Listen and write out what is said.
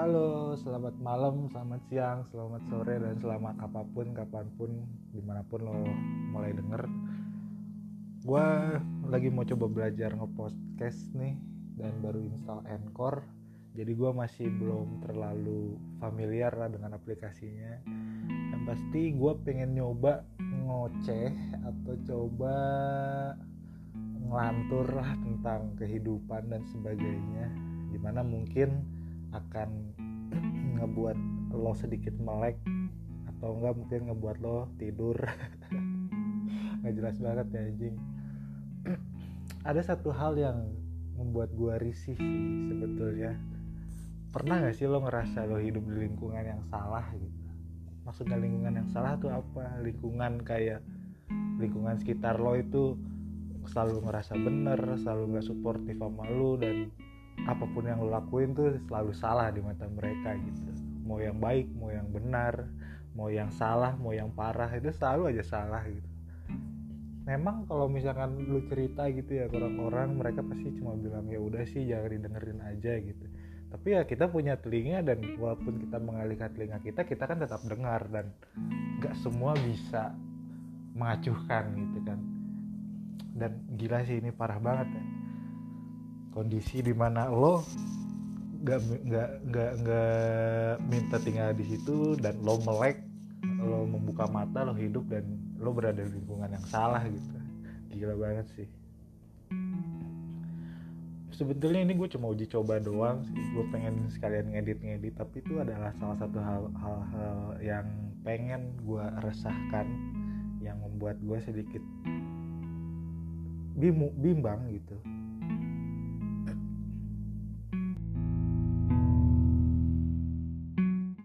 Halo, selamat malam, selamat siang, selamat sore, dan selamat apa pun, kapan pun, di mana pun lo mulai denger. Gue lagi mau coba belajar nge-podcast nih dan baru install Anchor. Jadi gue masih belum terlalu familiar lah dengan aplikasinya. Yang pasti gue pengen nyoba ngoceh atau coba ngelantur lah tentang kehidupan dan sebagainya. Di mana mungkin akan ngebuat lo sedikit melek atau enggak mungkin ngebuat lo tidur. Nggak jelas banget ya anjing. Ada satu hal yang membuat gua risih sih sebetulnya. Pernah gak sih lo ngerasa lo hidup di lingkungan yang salah gitu? Maksudnya lingkungan yang salah tuh apa? Lingkungan kayak lingkungan sekitar lo itu selalu ngerasa bener selalu nggak suportif sama lo dan apa pun yang lo lakuin tuh selalu salah di mata mereka gitu. Mau yang baik mau yang benar mau yang salah mau yang parah itu selalu aja salah gitu. Memang kalau misalkan lu cerita gitu ya ke orang-orang mereka pasti cuma bilang ya udah sih jangan didengerin aja gitu. Tapi ya kita punya telinga dan walaupun kita mengalihkan telinga kita kita kan tetap dengar dan nggak semua bisa mengacuhkan gitu kan. Dan gila sih ini parah banget ya kondisi di mana lo nggak nggak nggak nggak minta tinggal di situ dan lo melek lo membuka mata lo hidup dan lo berada di lingkungan yang salah gitu. Gila banget sih. Sebetulnya ini gue cuma uji coba doang sih. Gue pengen sekalian ngedit-ngedit tapi itu adalah salah satu hal-hal yang pengen gue resahkan yang membuat gue sedikit bimbang gitu